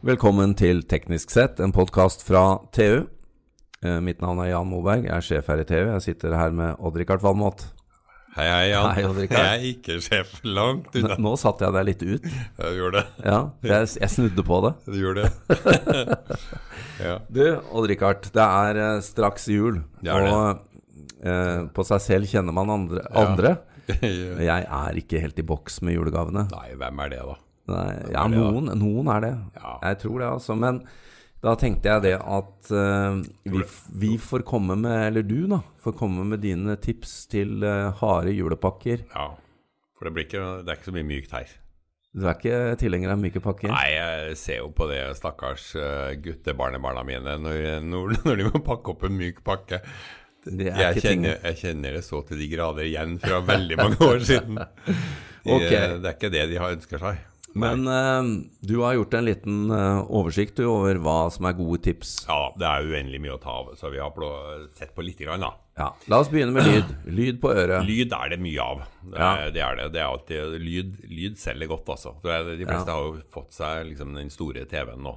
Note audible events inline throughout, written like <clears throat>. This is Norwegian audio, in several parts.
Velkommen til Teknisk sett, en podkast fra TU. Eh, mitt navn er Jan Moberg, jeg er sjef her i TU. Jeg sitter her med Odd-Rikard Valmot. Hei, hei, Jan. Hei, jeg er ikke sjef langt unna. Nå satte jeg deg litt ut. Jeg gjorde det. Ja, jeg, jeg snudde på det. Du gjorde det. <laughs> ja. Du, Odd-Rikard, det er eh, straks jul. Det er det. og eh, på seg selv kjenner man andre. Andre. <laughs> Ja. Jeg er ikke helt i boks med julegavene. Nei, hvem er det, da? Nei, ja, noen, noen er det. Jeg tror det, altså. Men da tenkte jeg det at uh, vi, vi får komme med, eller du da, får komme med dine tips til uh, harde julepakker. Ja. For det, blir ikke, det er ikke så mye mykt her. Du er ikke tilhenger av myke pakker? Nei, jeg ser jo på det stakkars uh, guttebarnebarna mine når, når, <laughs> når de må pakke opp en myk pakke. Det Jeg kjenner, jeg kjenner det så til de grader igjen fra veldig mange år siden. <laughs> De, okay. Det er ikke det de har ønsker seg. Men uh, du har gjort en liten uh, oversikt du, over hva som er gode tips. Ja, det er uendelig mye å ta av, så vi har sett på litt, grann, da. Ja, La oss begynne med lyd. Lyd på øret. Lyd er det mye av. Det Ja. det. Er det. det er alltid, lyd, lyd selger godt, altså. De fleste Ja. har jo fått seg liksom, den store TV-en nå.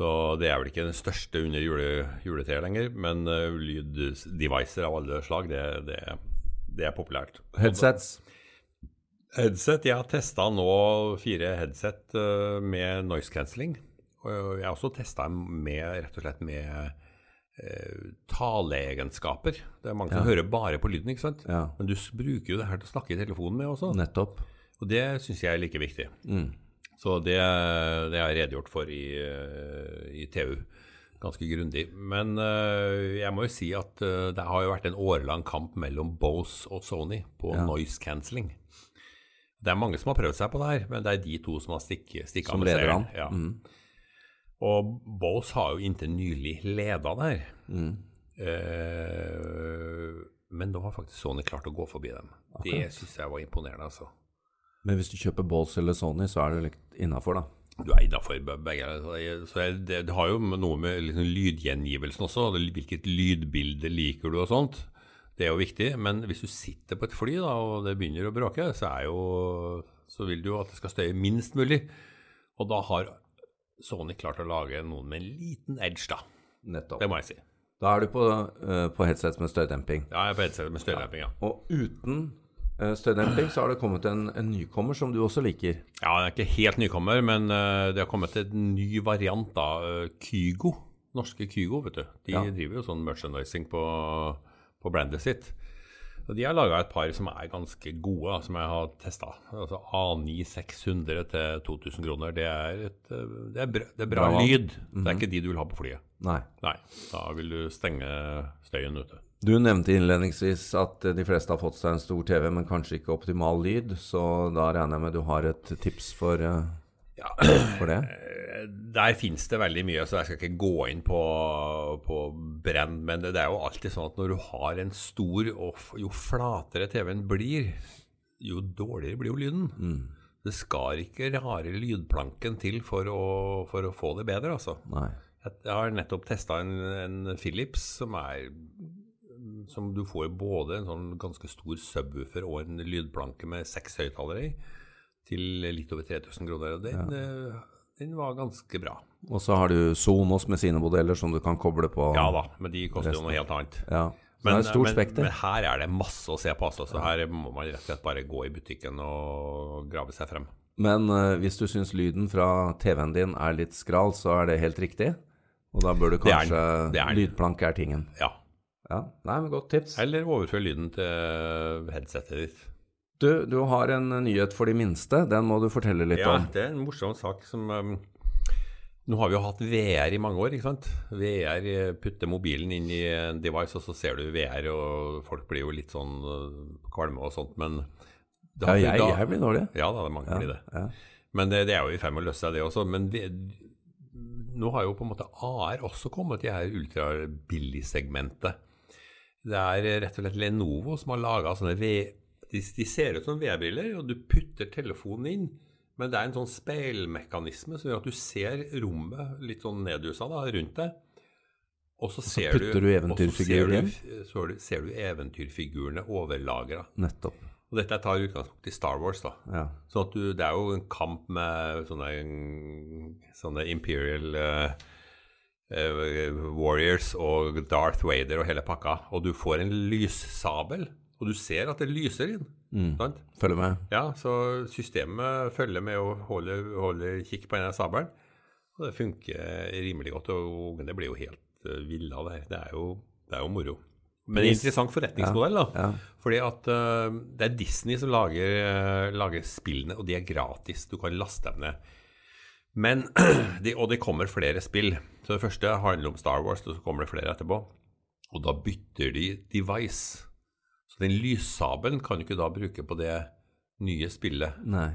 Så det er vel ikke den største under jule, juletreet lenger, men uh, lyddevicer av alle slag, det, det, det er populært. Headsets. Headset, Jeg har testa nå fire headset eh, med noise cancelling. Og jeg har også testa med rett og slett med eh, taleegenskaper. Det er mange som Ja. hører bare på lyden, ikke sant? Ja, Men du bruker jo det her til å snakke i telefonen med også. nettopp. Og det syns jeg er like viktig. Mm. Så det, det har jeg redegjort for i, eh, i TU. Ganske grundig. Men eh, jeg må jo si at det har jo vært en årelang kamp mellom Bose og Sony på Ja. noise cancelling. Det er mange som har prøvd seg på det her, men det er de to som har stikket stikk av Som med leder seieren. Ja. Mm. Og Bose har jo inntil nylig leda det her. Mm. Eh, men nå har faktisk Sony klart å gå forbi dem. Det Akkurat. syns jeg var imponerende, altså. Men hvis du kjøper Bose eller Sony, så er du litt innafor, da. Du er innafor begge. Så jeg- det, det har jo noe med liksom lydgjengivelsen også. Hvilket lydbilde liker du og sånt. Det er jo viktig. Men hvis du sitter på et fly da, og det begynner å bråke, så, er jo, så vil du jo at det skal støye minst mulig. Og da har Sony klart å lage noen med en liten edge, da. Nettopp. Det må jeg si. Da er du på, uh, på headsets med støydemping. Ja, jeg er på headset med støydemping, ja. Og uten uh, støydemping så har det kommet en, en nykommer som du også liker. Ja, den er ikke helt nykommer, men uh, det har kommet en ny variant da. Kygo. Norske Kygo, vet du. De Ja. driver jo sånn merchandising på, på brandet sitt. Og de har laga et par som er ganske gode, som jeg har testa. Altså A9 600 til 2000 kroner. Det er, et, eh, det er, bra, det er bra, Bra lyd. Det er ikke de du vil ha på flyet. Nei. Nei, da vil du stenge støyen ute. Du nevnte innledningsvis at eh, de fleste har fått seg en stor TV, men kanskje ikke optimal lyd. Så da regner jeg med du har et tips for, eh, Ja, for det? Der finnes det veldig mye, så jeg skal ikke gå inn på, brand, men det, er jo alltid sånn at når du har en stor, og jo flatere TV-en blir, jo dårligere blir jo lyden. Mm. Det skal ikke rare lydplanken til for å, for å få det bedre, altså. Nei. Jeg, jeg har nettopp testa en, en Philips som er som du får både en sånn ganske stor subwoofer og en lydplanke med seks høyttalere i, til litt over 3000 kroner. Og den, ja. den var ganske bra. Og så har du Sonos med sine modeller som du kan koble på. Ja da, men de koster jo noe helt annet. Ja. Men, det er stort men, men her er det masse å se på, altså. Så her må man rett og slett bare gå i butikken og grave seg frem. Men uh, hvis du syns lyden fra TV-en din er litt skral, så er det helt riktig. Og da bør du Det er kanskje Det er. Lydplanke er tingen. Ja. Ja, Nei, men godt tips. Eller overfør lyden til headsetet ditt. Du, du har en nyhet for de minste. Den må du fortelle litt Ja, om. det er en morsom sak som um, Nå har vi jo hatt VR i mange år, ikke sant? VR eh, putter mobilen inn i en device, og så ser du VR, og folk blir jo litt sånn uh, kvalme og sånt, men da, Ja, jeg, da- jeg blir dårlig. Ja da, det er mange som blir det. Ja. Men det, det er jo i ferd med å løse seg, det også. Men vi, nå har jo på en måte AR også kommet i her ultrabilligsegmentet. Det er rett og slett Lenovo som har laga sånne V... De, de ser ut som VR-briller, og du putter telefonen inn. Men det er en sånn speilmekanisme som gjør at du ser rommet litt sånn nedjussa da, rundt deg. Og så, ser putter du du så eventyrfigurer ser du- Så er ser du eventyrfigurene overlagra. Nettopp. Og dette tar utgangspunkt i Star Wars. da. Ja. Så du, det er jo en kamp med sånne, sånne Imperial uh, Warriors og Darth Vader og hele pakka. Og du får en lyssabel, og du ser at det lyser inn. Mm. Følger med. Ja, så systemet følger med og holder, holder kikk på denne sabelen. Og det funker rimelig godt. Og ungene blir jo helt uh, ville av det her. Det er jo, det er jo moro. Men en interessant forretningsmodell, da. Ja. Fordi at uh, det er Disney som lager, uh, lager spillene, og de er gratis. Du kan laste dem ned. Men, <clears throat> de, Og det kommer flere spill. Så det første handler om Star Wars, og så kommer det flere etterpå. Og da bytter de device. Så den lyssabelen kan du ikke da bruke på det nye spillet. Nei.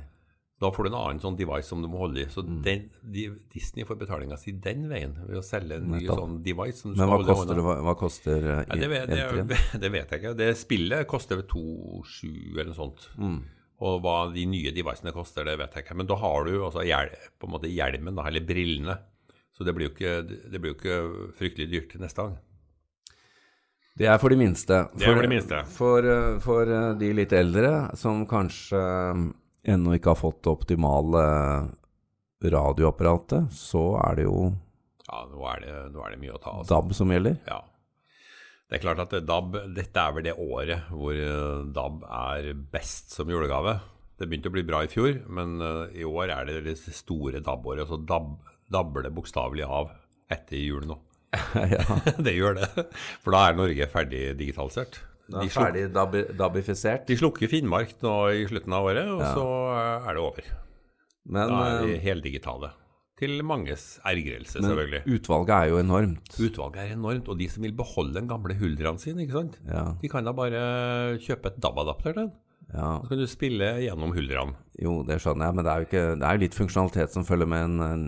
Da får du en annen sånn device som du må holde i. Så Mm. den, de, Disney får betalinga si den veien ved å selge en ny sånn device. Som du Men skal hva holde koster, hva, hva koster eh, Ja, det, vet, det, <laughs> det vet jeg ikke. Det spillet koster vel 2,7 eller noe sånt. Mm. Og hva de nye devicene koster, det vet jeg ikke. Men da har du altså hjel, på en måte hjelmen, da, eller brillene. Så det blir, jo ikke, det blir jo ikke fryktelig dyrt neste gang. Det er for de minste. Det er for de minste. For, eh, for eh, de litt eldre som kanskje eh, ennå ikke har fått det optimale radioapparatet, så er det jo Ja, nå er det, nå er det mye å ta av. DAB som gjelder. Ja. Det er klart at DAB, dette er vel det året hvor eh, DAB er best som julegave. Det begynte å bli bra i fjor, men eh, i år er det det store DAB-året. Så DAB, dabber det bokstavelig av etter jul nå. <laughs> ja. <laughs> det gjør det. For da er Norge ferdig digitalisert. Da, De, er sluk, ferdig DAB DABifisert. de slukker Finnmark nå i slutten av året, og Ja. så er det over. Men, Da er de eh, heldigitale. Til manges ergrelse, men selvfølgelig. utvalget er jo enormt. Utvalget er enormt, og de som vil beholde den gamle huldraen sin, ikke sant? Ja, De kan da bare kjøpe et DAB-adapter til den. ja. Så kan du spille gjennom huldraen. Jo, det skjønner jeg, men det er jo, ikke, det er jo litt funksjonalitet som følger med en, en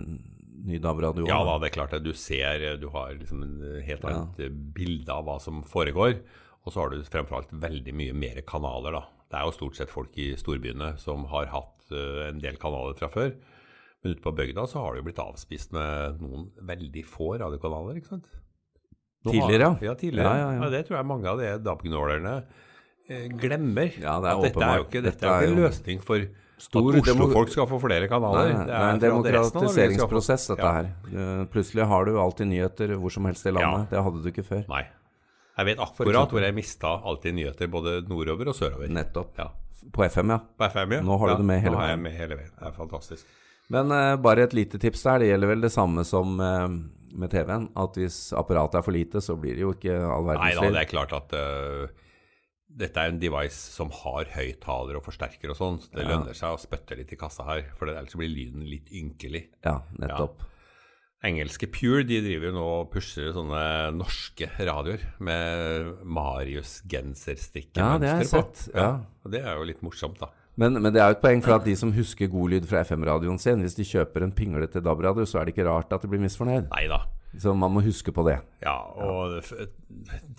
ny DAB-radio. Ja da, det er klart det. du ser Du har liksom en helt annet bilde av hva som foregår. Og så har du fremfor alt veldig mye mer kanaler, da. Det er jo stort sett folk i storbyene som har hatt eh, en del kanaler fra før. Men ute på bygda så har det jo blitt avspist med noen veldig få radiokanaler, ikke sant? Nå Tidligere, ja. ja. tidligere. Ja, ja, ja. Det tror jeg mange av de DAB-gnålerne eh, glemmer. Ja, det er at dette er jo åpenbart. ikke, dette Dette er jo ikke en løsning for stor at Oslo-folk skal få flere kanaler. nei, det er en demokratiseringsprosess, dette Ja. her. Eh, Plutselig har du alltid nyheter hvor som helst i landet. Det hadde du ikke før. Nei. Jeg vet akkurat hvor jeg mista alltid nyheter, både nordover og sørover. Nettopp. Ja. På FM, ja. På FM, ja. Nå har du det med hele veien. Nå har jeg med hele veien. Det er fantastisk. Men uh, bare et lite tips der. Det gjelder vel det samme som uh, med TV-en. At hvis apparatet er for lite, så blir det jo ikke all Nei da, det liv. er klart at eh, dette er en device som har høyttaler og forsterker og sånn, så det Ja. lønner seg å spytte litt i kassa her, for ellers blir lyden litt ynkelig. Ja, nettopp. Engelske Pure de driver jo nå og pusher sånne norske radioer med Marius-genserstrikkemønster Ja, på. sett, ja. Og det er jo litt morsomt, da. Men, men det er jo et poeng for at de som husker god lyd fra FM-radioen sin, hvis de kjøper en pinglete DAB-radio, så er det ikke rart at de blir misfornøyd. Nei da. Så man må huske på det. Ja, og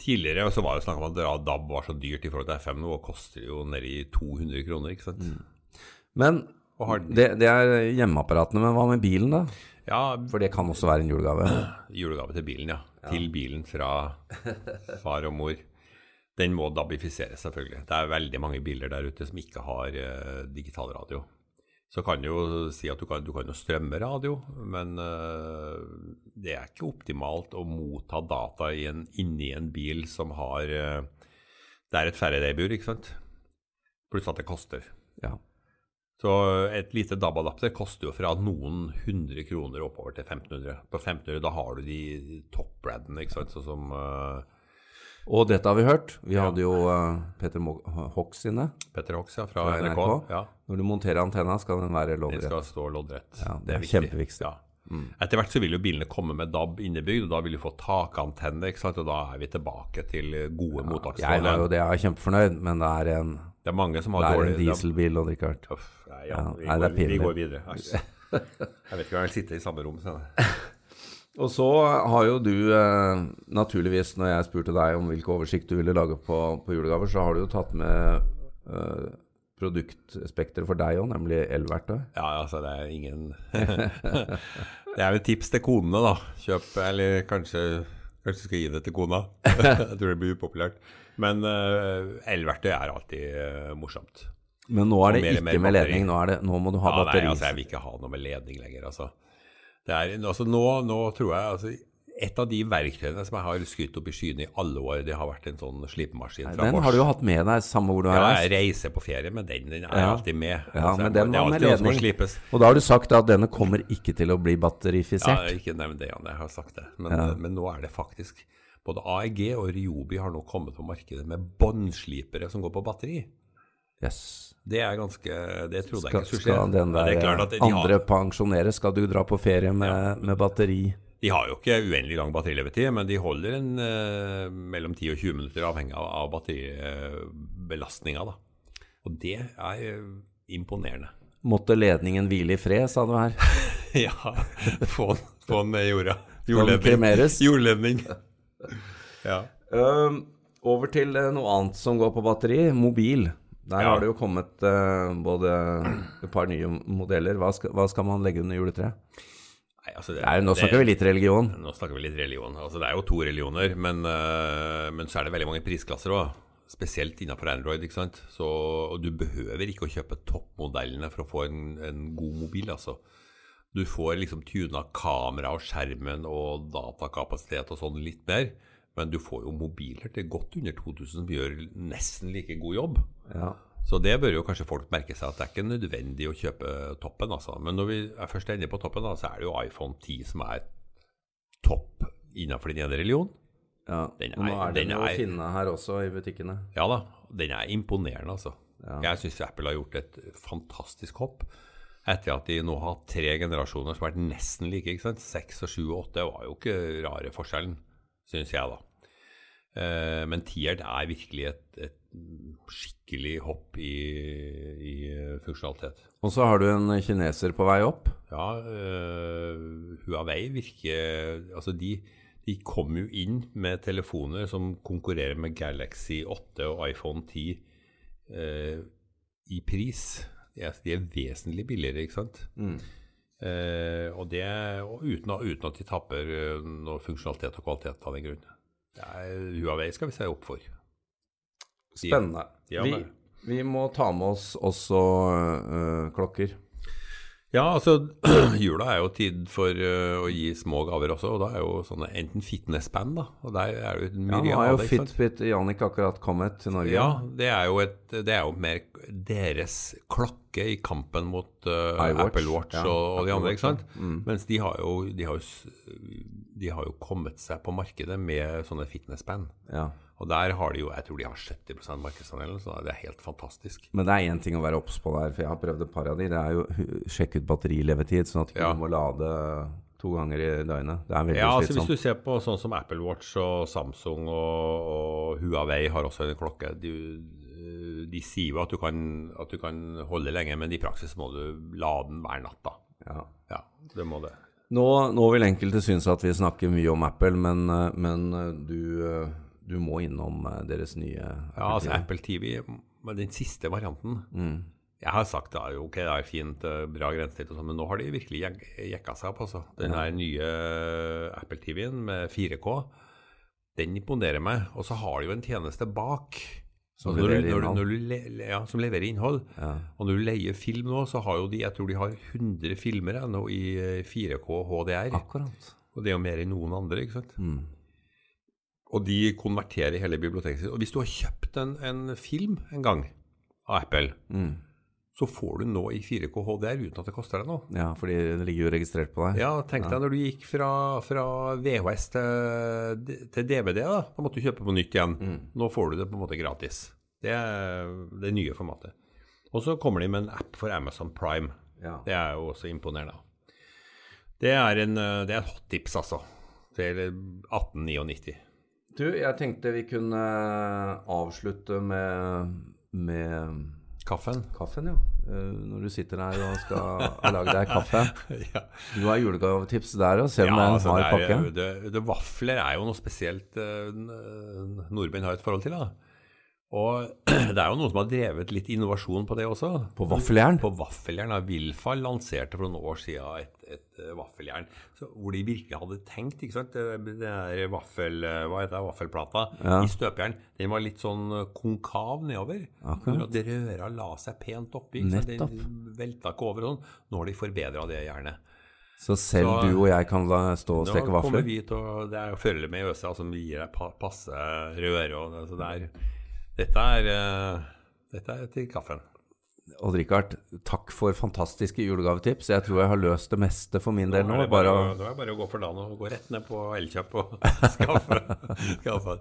tidligere så var det snakk om at DAB var så dyrt i forhold til FM nå, og koster jo nede i 200 kroner, ikke sant? Mm. Men det, det er hjemmeapparatene. Men hva med bilen, da? Ja, For det kan også være en julegave. <clears throat> julegave til bilen, ja. Til bilen fra far og mor. Den må dabifiseres, selvfølgelig. Det er veldig mange biler der ute som ikke har uh, digital radio. Så kan du jo si at du kan, du kan jo strømme radio, men uh, det er ikke optimalt å motta data i en, inni en bil som har uh, Det er et Faraday-bur, ikke sant? Pluss at det koster. Ja. Så et lite DAB-adapter koster jo fra noen hundre kroner oppover til 1500. På 1500 da har du de toppbradene, ikke sant, sånn som eh, Og dette har vi hørt. Vi Ja. hadde jo uh, Petter Hox inne. Petter Hox ja, fra, Fra NRK. NRK. Ja, Når du monterer antenna, skal den være loddrett. den skal stå loddrett. Ja, det er er kjempeviktig. Ja. Etter hvert så vil jo bilene komme med DAB innebygd, og da vil du få takantenne, ikke sant, og da er vi tilbake til gode Jeg er jo det, jeg er kjempefornøyd, men det er en, Det er mange som det har er dårlig en dieselbil, og Richard. Uff, nei, ja, Ja, vi, nei, går, vi går videre. Æsj. <laughs> Jeg vet ikke om jeg vil sitte i samme rom. Så. Og så har jo du, eh, naturligvis, når jeg spurte deg om hvilken oversikt du ville lage på, på julegaver, så har du jo tatt med eh, produktspekteret for deg òg, nemlig elverktøy. Ja, altså det er ingen <laughs> Det er jo tips til konene, da. Kjøp, eller kanskje, Kanskje skal gi det til kona. <laughs> jeg tror det blir upopulært. Men uh, elverktøy er alltid uh, morsomt. Men nå er det mer- ikke mer med ledning, nå, er det, nå må du ha Ja, batteri. Nei, altså, jeg vil ikke ha noe med ledning lenger, altså. Det er, altså nå, nå tror jeg altså, Et av de verktøyene som jeg har skutt opp i skyene i alle år, det har vært en sånn slipemaskin fra Den Bosch. har du jo hatt med deg samme hvor du har Ja, jeg reiser på ferie med den. Den er Ja. alltid med. Ja, Altså, men den var med ledning. Og da har du sagt at denne kommer ikke til å bli batterifisert? Ja, ikke nevn det, Jan. Jeg har sagt det. Men, Ja. men nå er det faktisk Både AEG og Ryobi har nå kommet på markedet med båndslipere som går på batteri. Yes. Det er ganske Det trodde jeg Skal, ikke skulle skal den der er de andre har, pensjonere? Skal du dra på ferie med, med batteri? de har jo ikke uendelig lang batterilevetid, men de holder en eh, mellom 10 og 20 minutter, avhengig av, av batteribelastninga. da. Og det er eh, imponerende. Måtte ledningen hvile i fred, sa du her. <laughs> ja, få den, få den ned i jorda. <laughs> Jordledning. Ja. Um, over til eh, noe annet som går på batteri. Mobil. Der Ja. har det jo kommet uh, både et par nye modeller. Hva skal, hva skal man legge under juletreet? Nei, altså det, Nei, nå snakker det- vi litt religion. Nå snakker vi litt religion. Altså, det er jo to religioner, men, uh, men så er det veldig mange prisklasser òg. Spesielt innenfor Android. ikke sant? Så, og du behøver ikke å kjøpe toppmodellene for å få en, en god mobil. altså. Du får liksom tuna kamera og skjermen og datakapasitet og sånn litt mer. Men du får jo mobiler til godt under 2000 som gjør nesten like god jobb. Ja. Så det bør jo kanskje folk merke seg, at det er ikke nødvendig å kjøpe toppen. altså. Men når vi er først inne på toppen, da, så er det jo iPhone 10 som er topp innenfor din ene religion. ja. Den Og nå er- er den den å er- finne her også i butikkene. Ja da, den er imponerende, altså. Ja. Jeg syns Apple har gjort et fantastisk hopp. Etter at de nå har hatt tre generasjoner som har vært nesten like. ikke sant? Seks og sju og åtte var jo ikke rare forskjellen, syns jeg, da. Eh, men tieren er virkelig et, et skikkelig hopp i, i funksjonalitet. Og så har du en kineser på vei opp. Ja, øh, Huawei virker Altså, de, de kom jo inn med telefoner som konkurrerer med Galaxy 8 og iPhone 10 øh, i pris. De er, de er vesentlig billigere, ikke sant? Eh, og det og uten, uten at de taper øh, noe funksjonalitet og kvalitet av den grunn. Er, Huawei skal vi se opp for. De- Spennende. Ja, vi, vi må ta med oss også øh, klokker. Ja, altså <clears throat> jula er jo tid for uh, å gi små gaver også, og da er jo sånne enten fitnessband, da, og der er det jo mye Ja, nå har jo? Fitbit Jannik akkurat kommet til Norge. Ja, det er jo, et, det er jo mer deres klokke i kampen mot uh, iWatch, Apple Watch ja, og, og de andre, ikke sant? Mm. Mens de har, jo, de, har jo, de har jo kommet seg på markedet med sånne fitnessband. Ja. Og der har de jo, jeg tror de har 70% markedsandel, så det er helt fantastisk. Men det er én ting å være obs på der, for jeg har prøvd et par av de. Det er jo sjekke sjekk ut batterilevetid, sånn at du Ja. må lade to ganger i døgnet. Det er veldig Ja, altså Hvis du ser på sånn som Apple Watch og Samsung og, og Huawei har også en klokke de, de sier jo at du, kan, at du kan holde lenge, men i praksis må du lade den hver natt. da. Ja. Ja, det må det. Nå, nå vil enkelte synes at vi snakker mye om Apple, men, øh, men øh, du, øh, du må innom øh, deres nye Ja, altså Apple TV, med den siste varianten Mm. Jeg har sagt da, ok, det er fint, eh, bra grensesnitt, sånn, men nå har de virkelig jek jekka seg opp. altså. Den Ja. nye Apple TV-en med 4K, den imponerer meg. Og så har de jo en tjeneste bak. Som Altså, leverer når når du le- ja, som leverer innhold. Ja. Og når du leier film nå, så har jo de jeg tror de har 100 filmer ennå i eh, 4K HDR. Akkurat. Og det er jo mer enn noen andre, ikke sant. Mm. Og de konverterer hele biblioteket sitt. Og hvis du har kjøpt en, en film en gang av Apple, Mm. så får du nå i 4K HDR uten at det koster deg noe. Ja, fordi det ligger jo registrert på deg. Ja, tenk deg når du gikk fra, fra VHS til, til DVD, da. Da måtte du kjøpe på nytt igjen. Mm. Nå får du det på en måte gratis. Det er det nye formatet. Og så kommer de med en app for Amazon Prime. Ja. Det er jo også imponerende. Det er, en, eh, det er et hot tips, altså. Til 1899. Du, jeg tenkte vi kunne avslutte med, med Kaffen? kaffen, ja. Eh, Når du sitter der og skal lage deg kaffe. <laughs> ja. Du har julegavetips der òg, se om det er en altså, hard pakke. det, det, vafler er jo noe spesielt eh, nordmenn har et forhold til. da. Og <clears throat> det er jo noen som har drevet litt innovasjon på det også. På vaffeljern? På vaffeljern. Wilfa lanserte for noen år siden et, et uh, vaffeljern så, hvor de virkelig hadde tenkt ikke sant? Det der vaffel, hva heter det, vaffelplata Ja. i støpejern. Den var litt sånn konkav nedover. Akkurat. At røra la seg pent oppi. Nettopp. Den velta ikke over sånn. Nå har de forbedra det jernet. Så selv Så- du og jeg kan da stå og Nå steke kommer vafler? vi til å Det er følge med i Øsa som gir deg pa, passe røre. Og det, så det er, dette, er, eh, dette er til kaffen. Odd-Rikard, takk for fantastiske julegavetips. Jeg tror jeg har løst det meste for min del Nå nå. er bare, Bare å- å er det bare å gå for dagen og gå rett ned på Elkjøp og <laughs> skaffe. <laughs> skaffe.